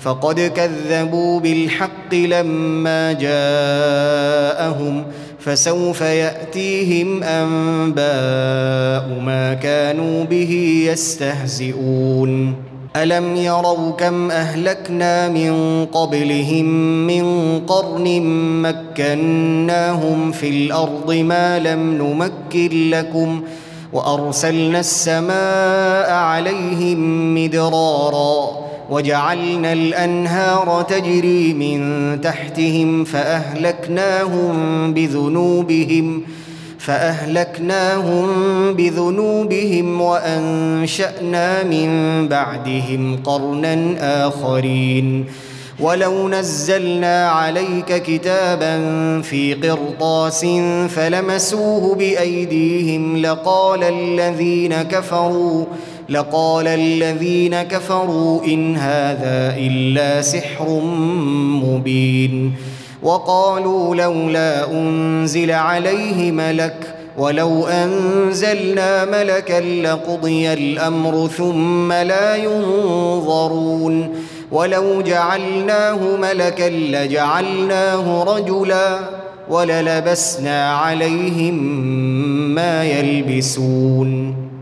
فقد كذبوا بالحق لما جاءهم فسوف يأتيهم أنباء ما كانوا به يستهزئون. ألم يروا كم أهلكنا من قبلهم من قرن مكناهم في الأرض ما لم نمكن لكم وأرسلنا السماء عليهم مدرارا وجعلنا الأنهار تجري من تحتهم فأهلكناهم بذنوبهم فأهلكناهم بذنوبهم وأنشأنا من بعدهم قرنا آخرين. ولو نزلنا عليك كتابا في قرطاس فلمسوه بايديهم لقال الذين كفروا لقال الذين كفروا إن هذا إلا سحر مبين وقالوا لولا أنزل عليه ملك ولو أنزلنا ملكا لقضي الأمر ثم لا ينظرون ولو جعلناه ملكا لجعلناه رجلا وللبسنا عليهم ما يلبسون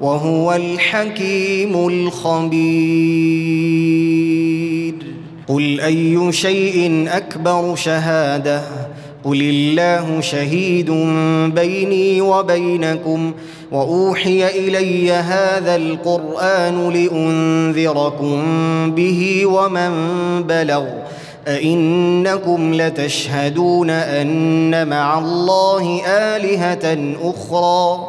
وهو الحكيم الخبير. قل أي شيء أكبر شهادة؟ قل الله شهيد بيني وبينكم وأوحي إلي هذا القرآن لأنذركم به ومن بلغ. أئنكم لتشهدون أن مع الله آلهة أخرى؟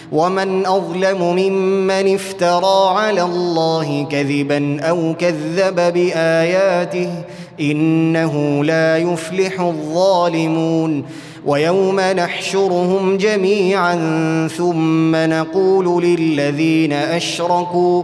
ومن اظلم ممن افترى على الله كذبا أو كذب باياته انه لا يفلح الظالمون ويوم نحشرهم جميعا ثم نقول للذين اشركوا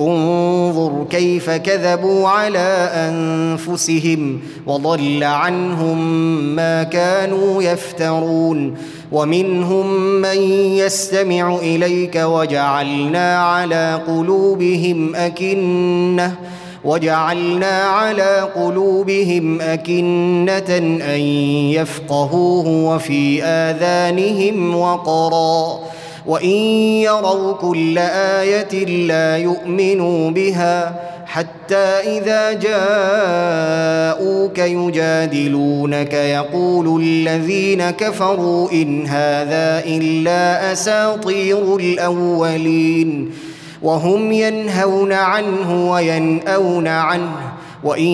انظر كيف كذبوا على أنفسهم وضل عنهم ما كانوا يفترون ومنهم من يستمع إليك وجعلنا على قلوبهم أكنة وجعلنا على قلوبهم أكنة أن يفقهوه وفي آذانهم وقرا وإن يروا كل آية لا يؤمنوا بها حتى إذا جاءوك يجادلونك يقول الذين كفروا إن هذا إلا أساطير الأولين وهم ينهون عنه وينأون عنه وإن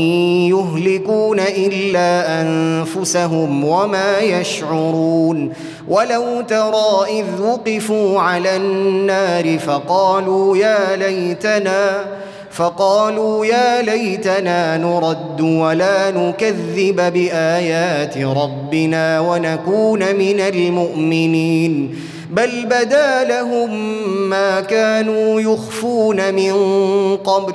يهلكون إلا أنفسهم وما يشعرون. ولو ترى إذ وقفوا على النار فقالوا يا ليتنا فقالوا يا ليتنا نرد ولا نكذب بآيات ربنا ونكون من المؤمنين. بل بدا لهم ما كانوا يخفون من قبل.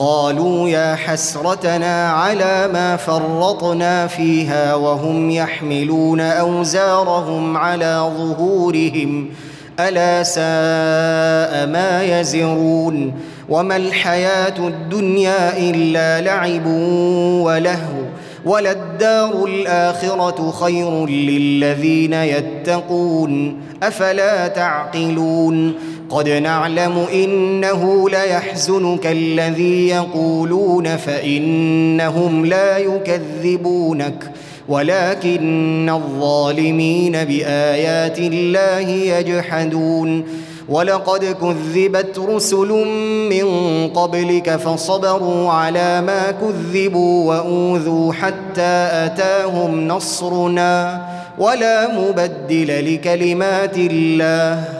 قالوا يا حسرتنا على ما فرطنا فيها وهم يحملون أوزارهم على ظهورهم. ألا ساء ما يزرون. وما الحياة الدنيا إلا لعب ولهو. وللدار الآخرة خير للذين يتقون. أفلا تعقلون؟ قد نعلم إنه ليحزنك الذي يقولون فإنهم لا يكذبونك ولكن الظالمين بآيات الله يجحدون. ولقد كذبت رسل من قبلك فصبروا على ما كذبوا وأوذوا حتى أتاهم نصرنا. ولا مبدل لكلمات الله.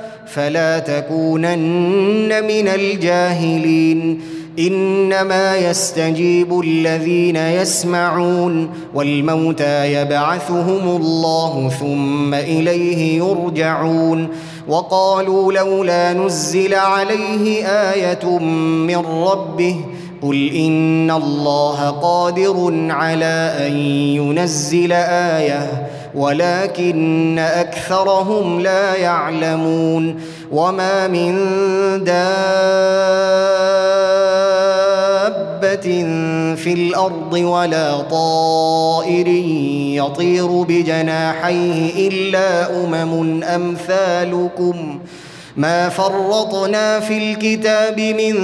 فلا تكونن من الجاهلين. إنما يستجيب الذين يسمعون والموتى يبعثهم الله ثم إليه يرجعون. وقالوا لولا نزل عليه آية من ربه قل إن الله قادر على أن ينزل آية. ولكن أكثرهم لا يعلمون وما من دابة في الأرض ولا طائر يطير بجناحيه إلا أمم أمثالكم. ما فرطنا في الكتاب من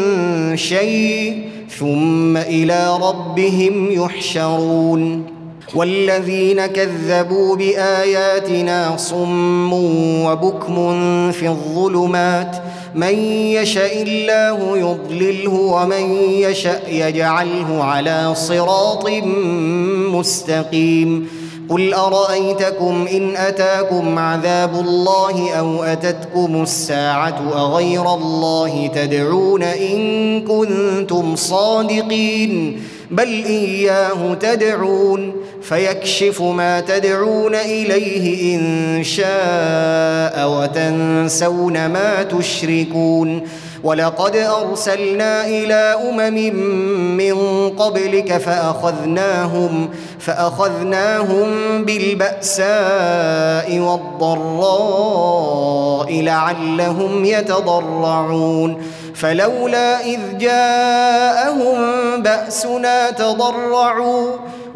شيء ثم إلى ربهم يحشرون. والذين كذبوا بآياتنا صم وبكم في الظلمات. من يشاء الله يضلله ومن يشاء يجعله على صراط مستقيم. قل أرأيتكم إن أتاكم عذاب الله أو أتتكم الساعة أغير الله تدعون إن كنتم صادقين؟ بل إياه تدعون. فيكشف ما تدعون إليه إن شاء وتنسون ما تشركون. ولقد أرسلنا إلى أمم من قبلك فأخذناهم فأخذناهم بالبأساء والضراء لعلهم يتضرعون. فلولا إذ جاءهم بأسنا تضرعوا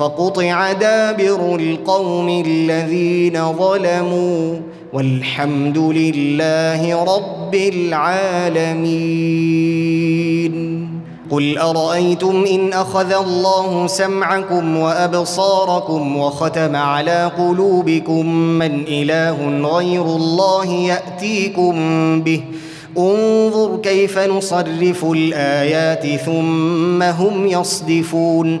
فقطع دابر القوم الذين ظلموا والحمد لله رب العالمين. قل أرأيتم إن أخذ الله سمعكم وأبصاركم وختم على قلوبكم من إله غير الله يأتيكم به؟ انظر كيف نصرف الآيات ثم هم يصدفون.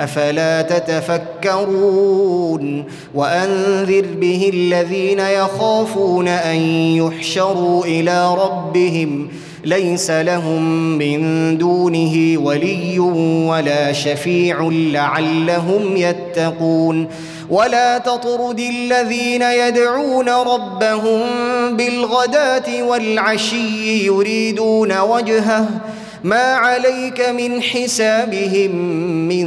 أفلا تتفكرون وأنذر به الذين يخافون أن يحشروا إلى ربهم ليس لهم من دونه ولي ولا شفيع لعلهم يتقون ولا تطرد الذين يدعون ربهم بالغداة والعشي يريدون وجهه ما عليك من حسابهم من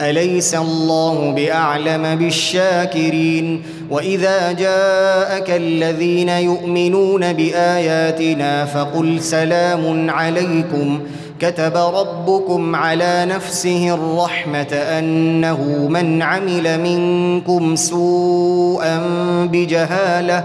أليس الله بأعلم بالشاكرين؟ وإذا جاءك الذين يؤمنون بآياتنا فقل سلام عليكم. كتب ربكم على نفسه الرحمة أنه من عمل منكم سوءا بجهالة.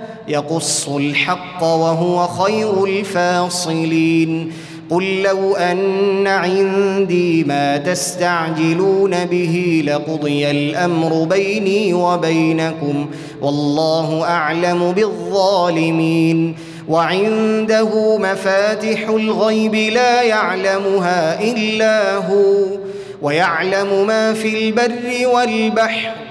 يقص الحق وهو خير الفاصلين. قل لو أن عندي ما تستعجلون به لقضي الأمر بيني وبينكم والله أعلم بالظالمين. وعنده مفاتح الغيب لا يعلمها إلا هو ويعلم ما في البر والبحر.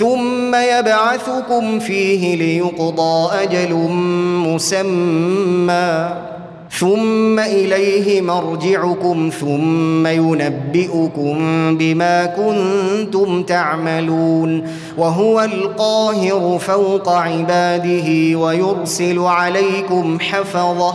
ثم يبعثكم فيه ليقضى أجل مسمى. ثم إليه مرجعكم ثم ينبئكم بما كنتم تعملون. وهو القاهر فوق عباده ويرسل عليكم حفظه.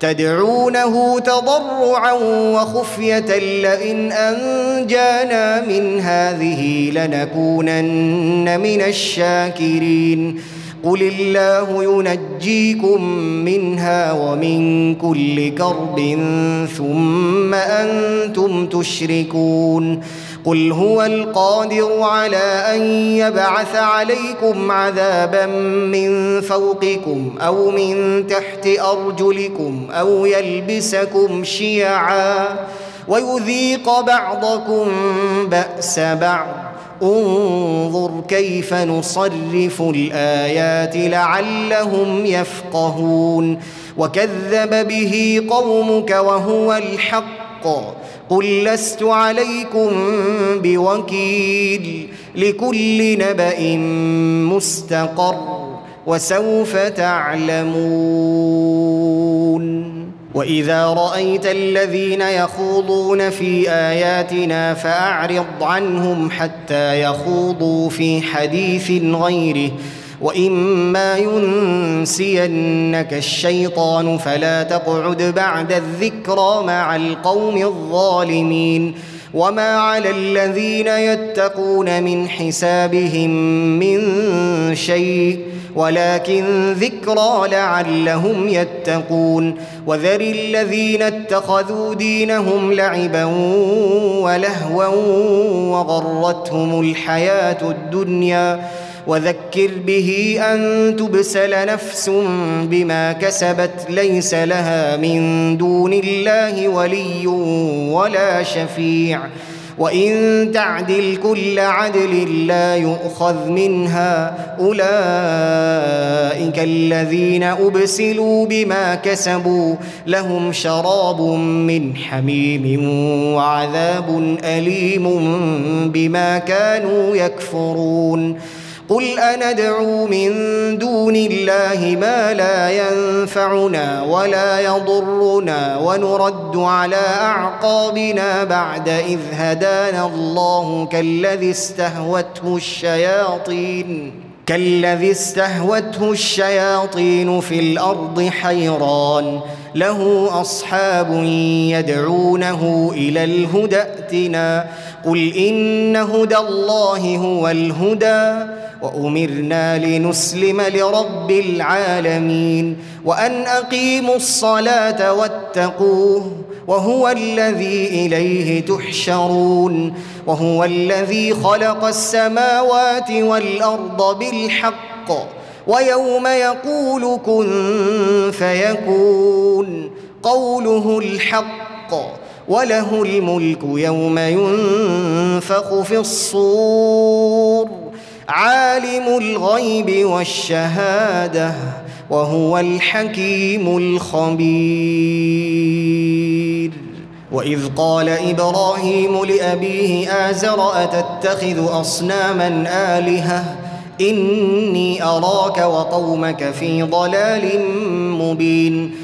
تدعونه تضرعا وخفية لئن أنجانا من هذه لنكونن من الشاكرين. قل الله ينجيكم منها ومن كل كرب ثم أنتم تشركون. قل هو القادر على أن يبعث عليكم عذابا من فوقكم أو من تحت أرجلكم أو يلبسكم شيعا ويذيق بعضكم بأس بعض. انظر كيف نصرف الآيات لعلهم يفقهون. وكذب به قومك وهو الحق. قل لست عليكم بوكيل لكل نبأ مستقر وسوف تعلمون. وإذا رأيت الذين يخوضون في آياتنا فأعرض عنهم حتى يخوضوا في حديث غيره. واما ينسينك الشيطان فلا تقعد بعد الذكرى مع القوم الظالمين وما على الذين يتقون من حسابهم من شيء ولكن ذكرى لعلهم يتقون وذر الذين اتخذوا دينهم لعبا ولهوا وغرتهم الحياة الدنيا وذكر به أن تبسل نفس بما كسبت ليس لها من دون الله ولي ولا شفيع. وإن تعدل كل عدل لا يؤخذ منها. أولئك الذين أبسلوا بما كسبوا لهم شراب من حميم وعذاب أليم بما كانوا يكفرون. قل أندعو من دون الله ما لا ينفعنا ولا يضرنا ونرد على أعقابنا بعد إذ هدانا الله كالذي استهوته الشياطين كالذي استهوته الشياطين في الأرض حيران له اصحاب يدعونه إلى الهدى ائتنا قل إن هدى الله هو الهدى وأمرنا لنسلم لرب العالمين وأن أقيموا الصلاة واتقوه وهو الذي إليه تحشرون وهو الذي خلق السماوات والأرض بالحق ويوم يقول كن فيكون قوله الحق وله الملك يوم ينفخ في الصور عالم الغيب والشهادة وهو الحكيم الخبير. وإذ قال إبراهيم لأبيه آزر أتتخذ أصناما آلهة؟ إني أراك وقومك في ضلال مبين.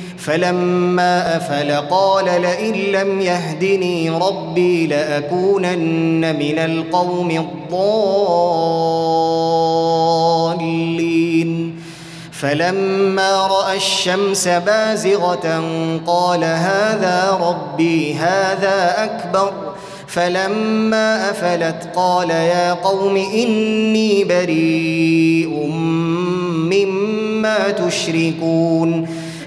فلما أفل قال لئن لم يهدني ربي لأكونن من القوم الضالين. فلما رأى الشمس بازغة قال هذا ربي هذا أكبر. فلما أفلت قال يا قوم إني بريء مما تشركون.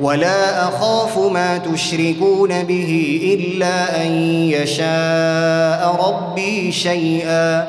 ولا أخاف ما تشركون به إلا أن يشاء ربي شيئا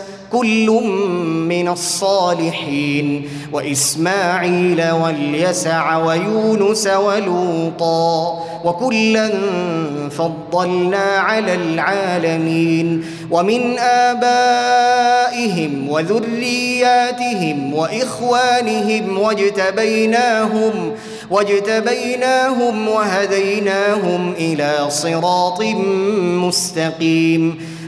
كل من الصالحين وإسماعيل واليسع ويونس ولوطا وكلا فضلنا على العالمين ومن آبائهم وذرياتهم وإخوانهم واجتبيناهم واجتبيناهم وهديناهم إلى صراط مستقيم.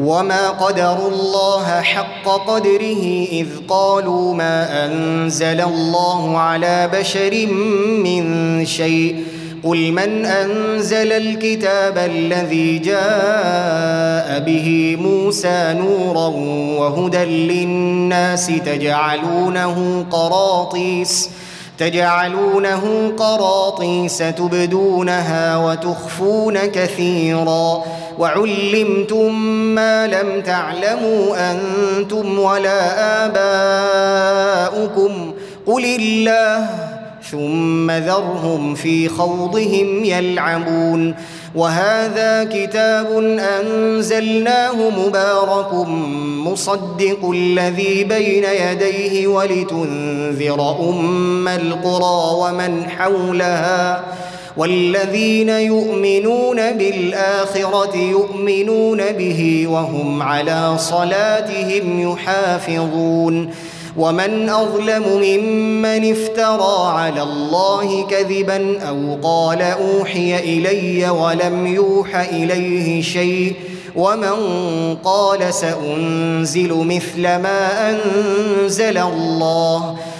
وما قدروا الله حق قدره اذ قالوا ما انزل الله على بشر من شيء قل من انزل الكتاب الذي جاء به موسى نورا وهدى للناس تجعلونه قراطيس تجعلونه قراطيس تبدونها وتخفون كثيرا وعلمتم ما لم تعلموا أنتم ولا آباؤكم. قل الله ثم ذرهم في خوضهم يلعبون. وهذا كتاب أنزلناه مبارك مصدق الذي بين يديه ولتنذر أم القرى ومن حولها. والذين يؤمنون بالآخرة يؤمنون به وهم على صلاتهم يحافظون. ومن أظلم ممن افترى على الله كذبا أو قال أوحي إلي ولم يوح إليه شيء. ومن قال سأنزل مثل ما أنزل الله.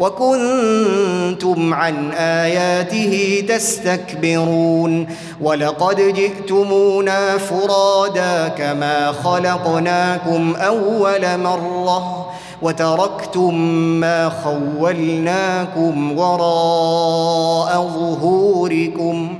وكنتم عن آياته تستكبرون ولقد جئتمونا فرادا كما خلقناكم أول مرة وتركتم ما خولناكم وراء ظهوركم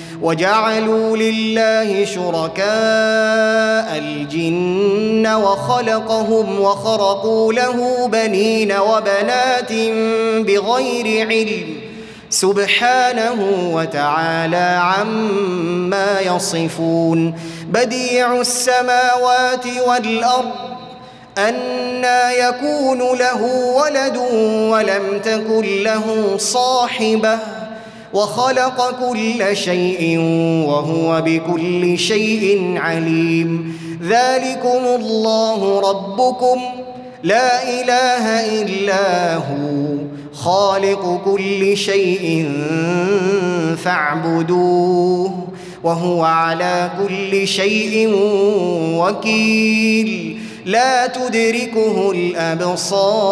وجعلوا لله شركاء الجن وخلقهم وخرقوا له بنين وبنات بغير علم سبحانه وتعالى عما يصفون بديع السماوات والأرض أنا يكون له ولد ولم تكن له صاحبة وخلق كل شيء وهو بكل شيء عليم. ذلكم الله ربكم. لا إله إلا هو. خالق كل شيء فاعبدوه وهو على كل شيء وكيل. لا تدركه الأبصار.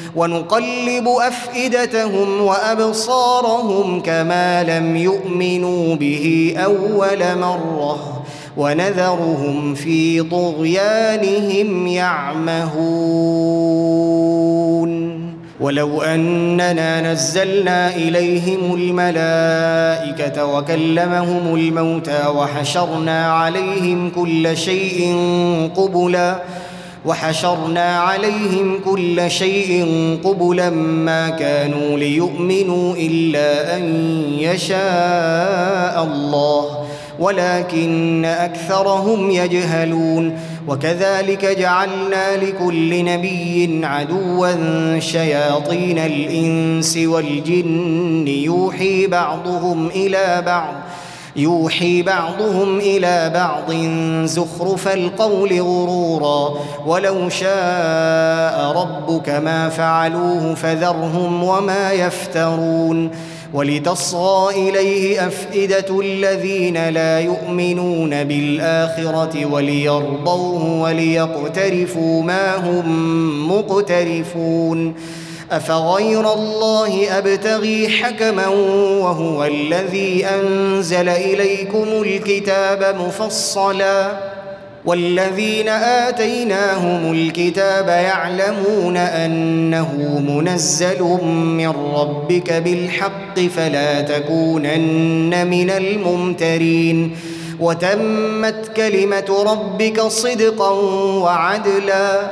ونقلب أفئدتهم وأبصارهم كما لم يؤمنوا به أول مرة ونذرهم في طغيانهم يعمهون. ولو أننا نزلنا إليهم الملائكة وكلمهم الموتى وحشرنا عليهم كل شيء قبلا وحشرنا عليهم كل شيء قبلا ما كانوا ليؤمنوا إلا أن يشاء الله ولكن أكثرهم يجهلون. وكذلك جعلنا لكل نبي عدوا شياطين الإنس والجن يوحي بعضهم إلى بعض. يوحي بعضهم إلى بعض زخرف القول غرورا ولو شاء ربك ما فعلوه فذرهم وما يفترون ولتصغى إليه أفئدة الذين لا يؤمنون بالآخرة وليرضوه وليقترفوا ما هم مقترفون أفغير الله أبتغي حكما وهو الذي أنزل إليكم الكتاب مفصلا والذين آتيناهم الكتاب يعلمون أنه منزل من ربك بالحق فلا تكونن من الممترين وتمت كلمة ربك صدقا وعدلا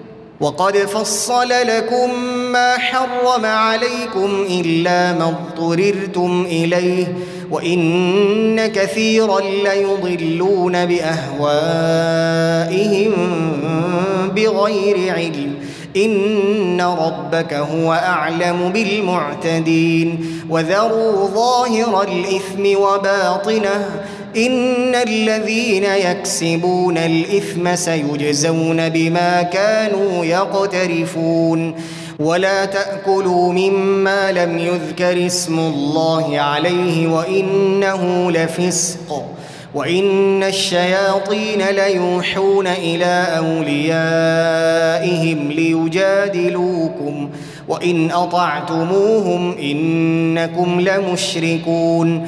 وقد فصل لكم ما حرم عليكم إلا ما اضطررتم إليه وإن كثيرا ليضلون بأهوائهم بغير علم. إن ربك هو أعلم بالمعتدين. وذروا ظاهر الإثم وباطنه إن الذين يكسبون الإثم سيجزون بما كانوا يقترفون. ولا تأكلوا مما لم يذكر اسم الله عليه وإنه لفسق. وإن الشياطين ليوحون إلى أوليائهم ليجادلوكم. وإن أطعتموهم إنكم لمشركون.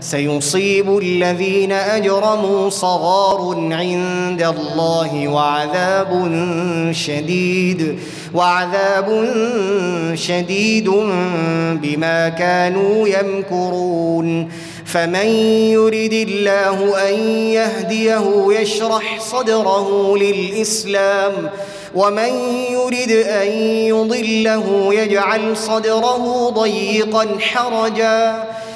سيصيب الذين أجرموا صغار عند الله وعذاب شديد وعذاب شديد بما كانوا يمكرون. فمن يرد الله أن يهديه يشرح صدره للإسلام ومن يرد أن يضله يجعل صدره ضيقا حرجا.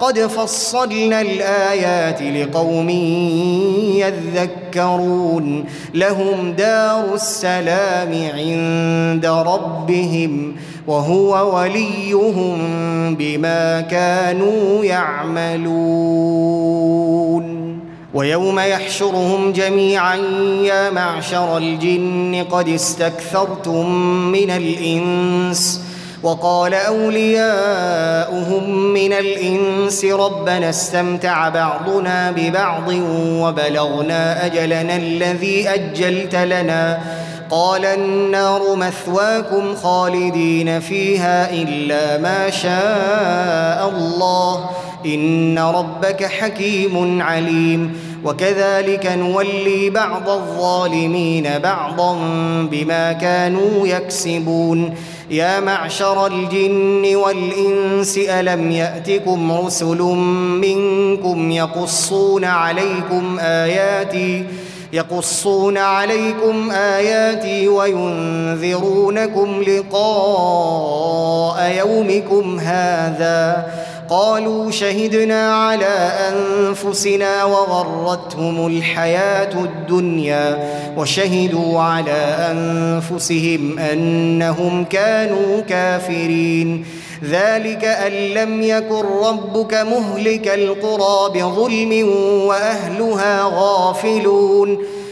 قد فصلنا الآيات لقوم يذكرون لهم دار السلام عند ربهم وهو وليهم بما كانوا يعملون. ويوم يحشرهم جميعا يا معشر الجن قد استكثرتم من الإنس. وقال أولياؤهم من الإنس ربنا استمتع بعضنا ببعض وبلغنا أجلنا الذي أجلت لنا. قال النار مثواكم خالدين فيها إلا ما شاء الله. إن ربك حكيم عليم. وكذلك نولي بعض الظالمين بعضا بما كانوا يكسبون. يا معشر الجن والإنس ألم يأتكم رسل منكم يقصون عليكم آياتي يقصون عليكم آياتي وينذرونكم لقاء يومكم هذا. قالوا شهدنا على أنفسنا وغرتهم الحياة الدنيا وشهدوا على أنفسهم أنهم كانوا كافرين. ذلك أن لم يكن ربك مهلك القرى بظلم وأهلها غافلون.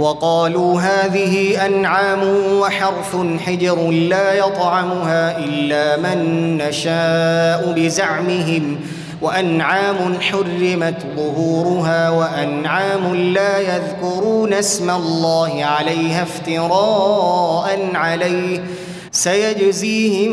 وقالوا هذه أنعام وحرث حجر لا يطعمها إلا من نشاء بزعمهم وأنعام حرمت ظهورها وأنعام لا يذكرون اسم الله عليها افتراء عليه سيجزيهم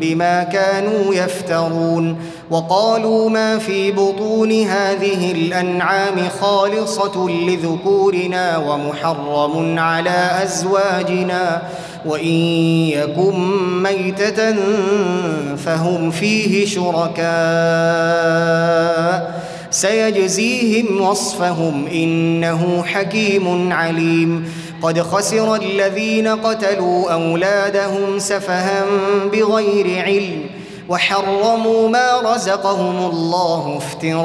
بما كانوا يفترون. وقالوا ما في بطون هذه الأنعام خالصة لذكورنا ومحرم على أزواجنا وإن يكن ميتة فهم فيه شركاء. سيجزيهم وصفهم إنه حكيم عليم. قد خسر الذين قتلوا أولادهم سفها بغير علم. وحرموا ما رزقهم الله افتراء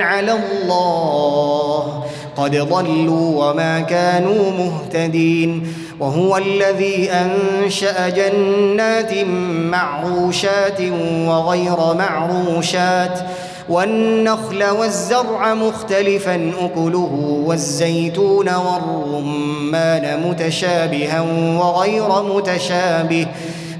على الله. قد ضلوا وما كانوا مهتدين. وهو الذي أنشأ جنات معروشات وغير معروشات. والنخل والزرع مختلفا أكله والزيتون والرمان متشابها وغير متشابه.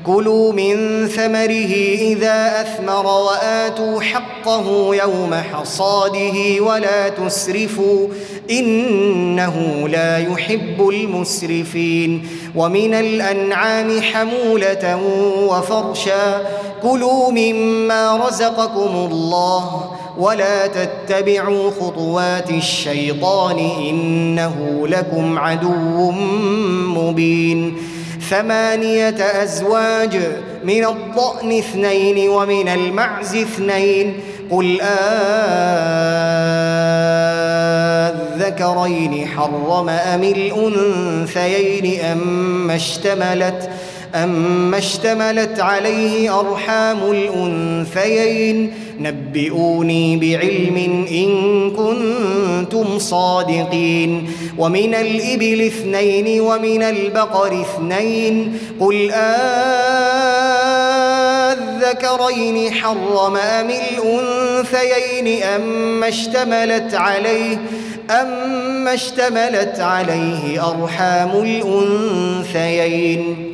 كلوا من ثمره إذا أثمر وآتوا حقه يوم حصاده ولا تسرفوا إنه لا يحب المسرفين ومن الأنعام حمولة وفرشا كلوا مما رزقكم الله ولا تتبعوا خطوات الشيطان إنه لكم عدو مبين ثمانية أزواج من الضأن اثنين ومن المعز اثنين. قل آذكرين حرم أم الأنثيين اما اشتملت أما اشتملت عليه أرحام الأنثيين نبئوني بعلم إن كنتم صادقين ومن الإبل اثنين ومن البقر اثنين قل أذكرين حرم أم الأنثيين أما اشتملت عليه أما اشتملت عليه أرحام الأنثيين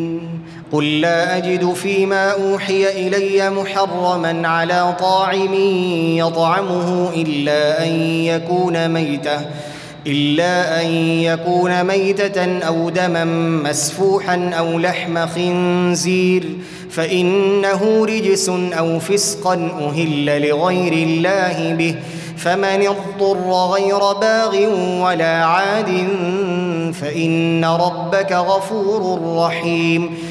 قل لا أجد فيما أوحي إلي محرما على طاعم يطعمه إلا أن يكون ميتة إلا أن يكون ميتة أو دما مسفوحا أو لحم خنزير فإنه رجس أو فسقا أهل لغير الله به فمن اضطر غير باغ ولا عاد فإن ربك غفور رحيم.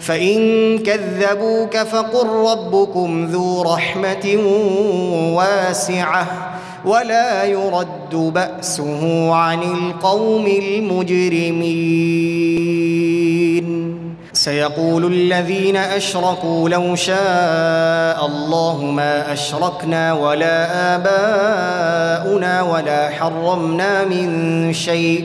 فإن كذبوك فقل ربكم ذو رحمة واسعة ولا يرد بأسه عن القوم المجرمين. سيقول الذين أشركوا لو شاء الله ما أشركنا ولا آباؤنا ولا حرمنا من شيء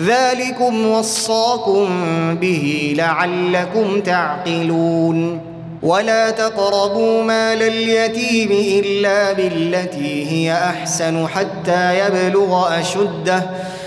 ذلكم وصاكم به لعلكم تعقلون. ولا تقربوا مال اليتيم إلا بالتي هي أحسن حتى يبلغ أشده.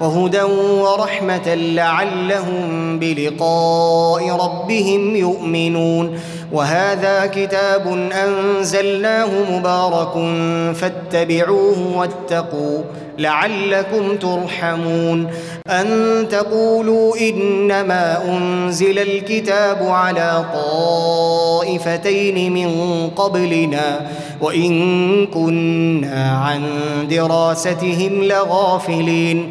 وهدى ورحمة لعلهم بلقاء ربهم يؤمنون. وهذا كتاب أنزلناه مبارك فاتبعوه واتقوا لعلكم ترحمون. أن تقولوا إنما أنزل الكتاب على طائفتين من قبلنا وإن كنا عن دراستهم لغافلين.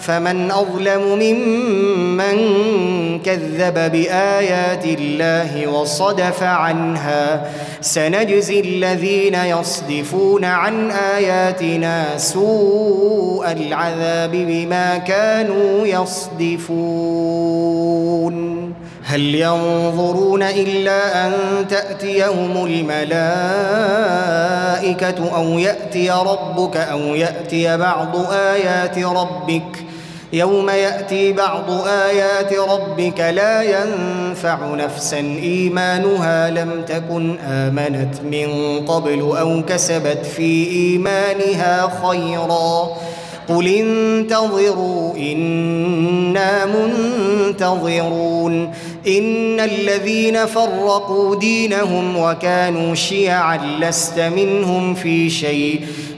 فمن أظلم ممن كذب بآيات الله وصدف عنها سنجزي الذين يصدفون عن آياتنا سوء العذاب بما كانوا يصدفون. هل ينظرون إلا أن تأتيهم الملائكة أو يأتي ربك أو يأتي بعض آيات ربك يوم يأتي بعض آيات ربك لا ينفع نفسا. إيمانها لم تكن آمنت من قبل أو كسبت في إيمانها خيرا. قل انتظروا إنا منتظرون. إن الذين فرقوا دينهم وكانوا شيعا لست منهم في شيء.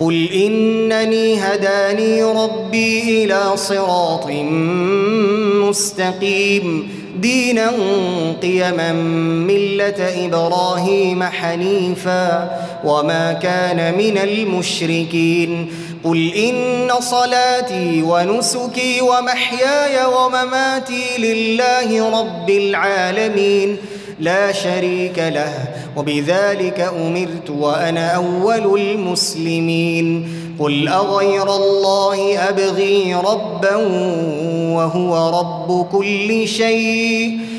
قل انني هداني ربي إلى صراط مستقيم. دينا قيما مله إبراهيم حنيفا وما كان من المشركين. قل ان صلاتي ونسكي ومحياي ومماتي لله رب العالمين. لا شريك له وبذلك أمرت وأنا أول المسلمين. قل أغير الله أبغي ربا وهو رب كل شيء.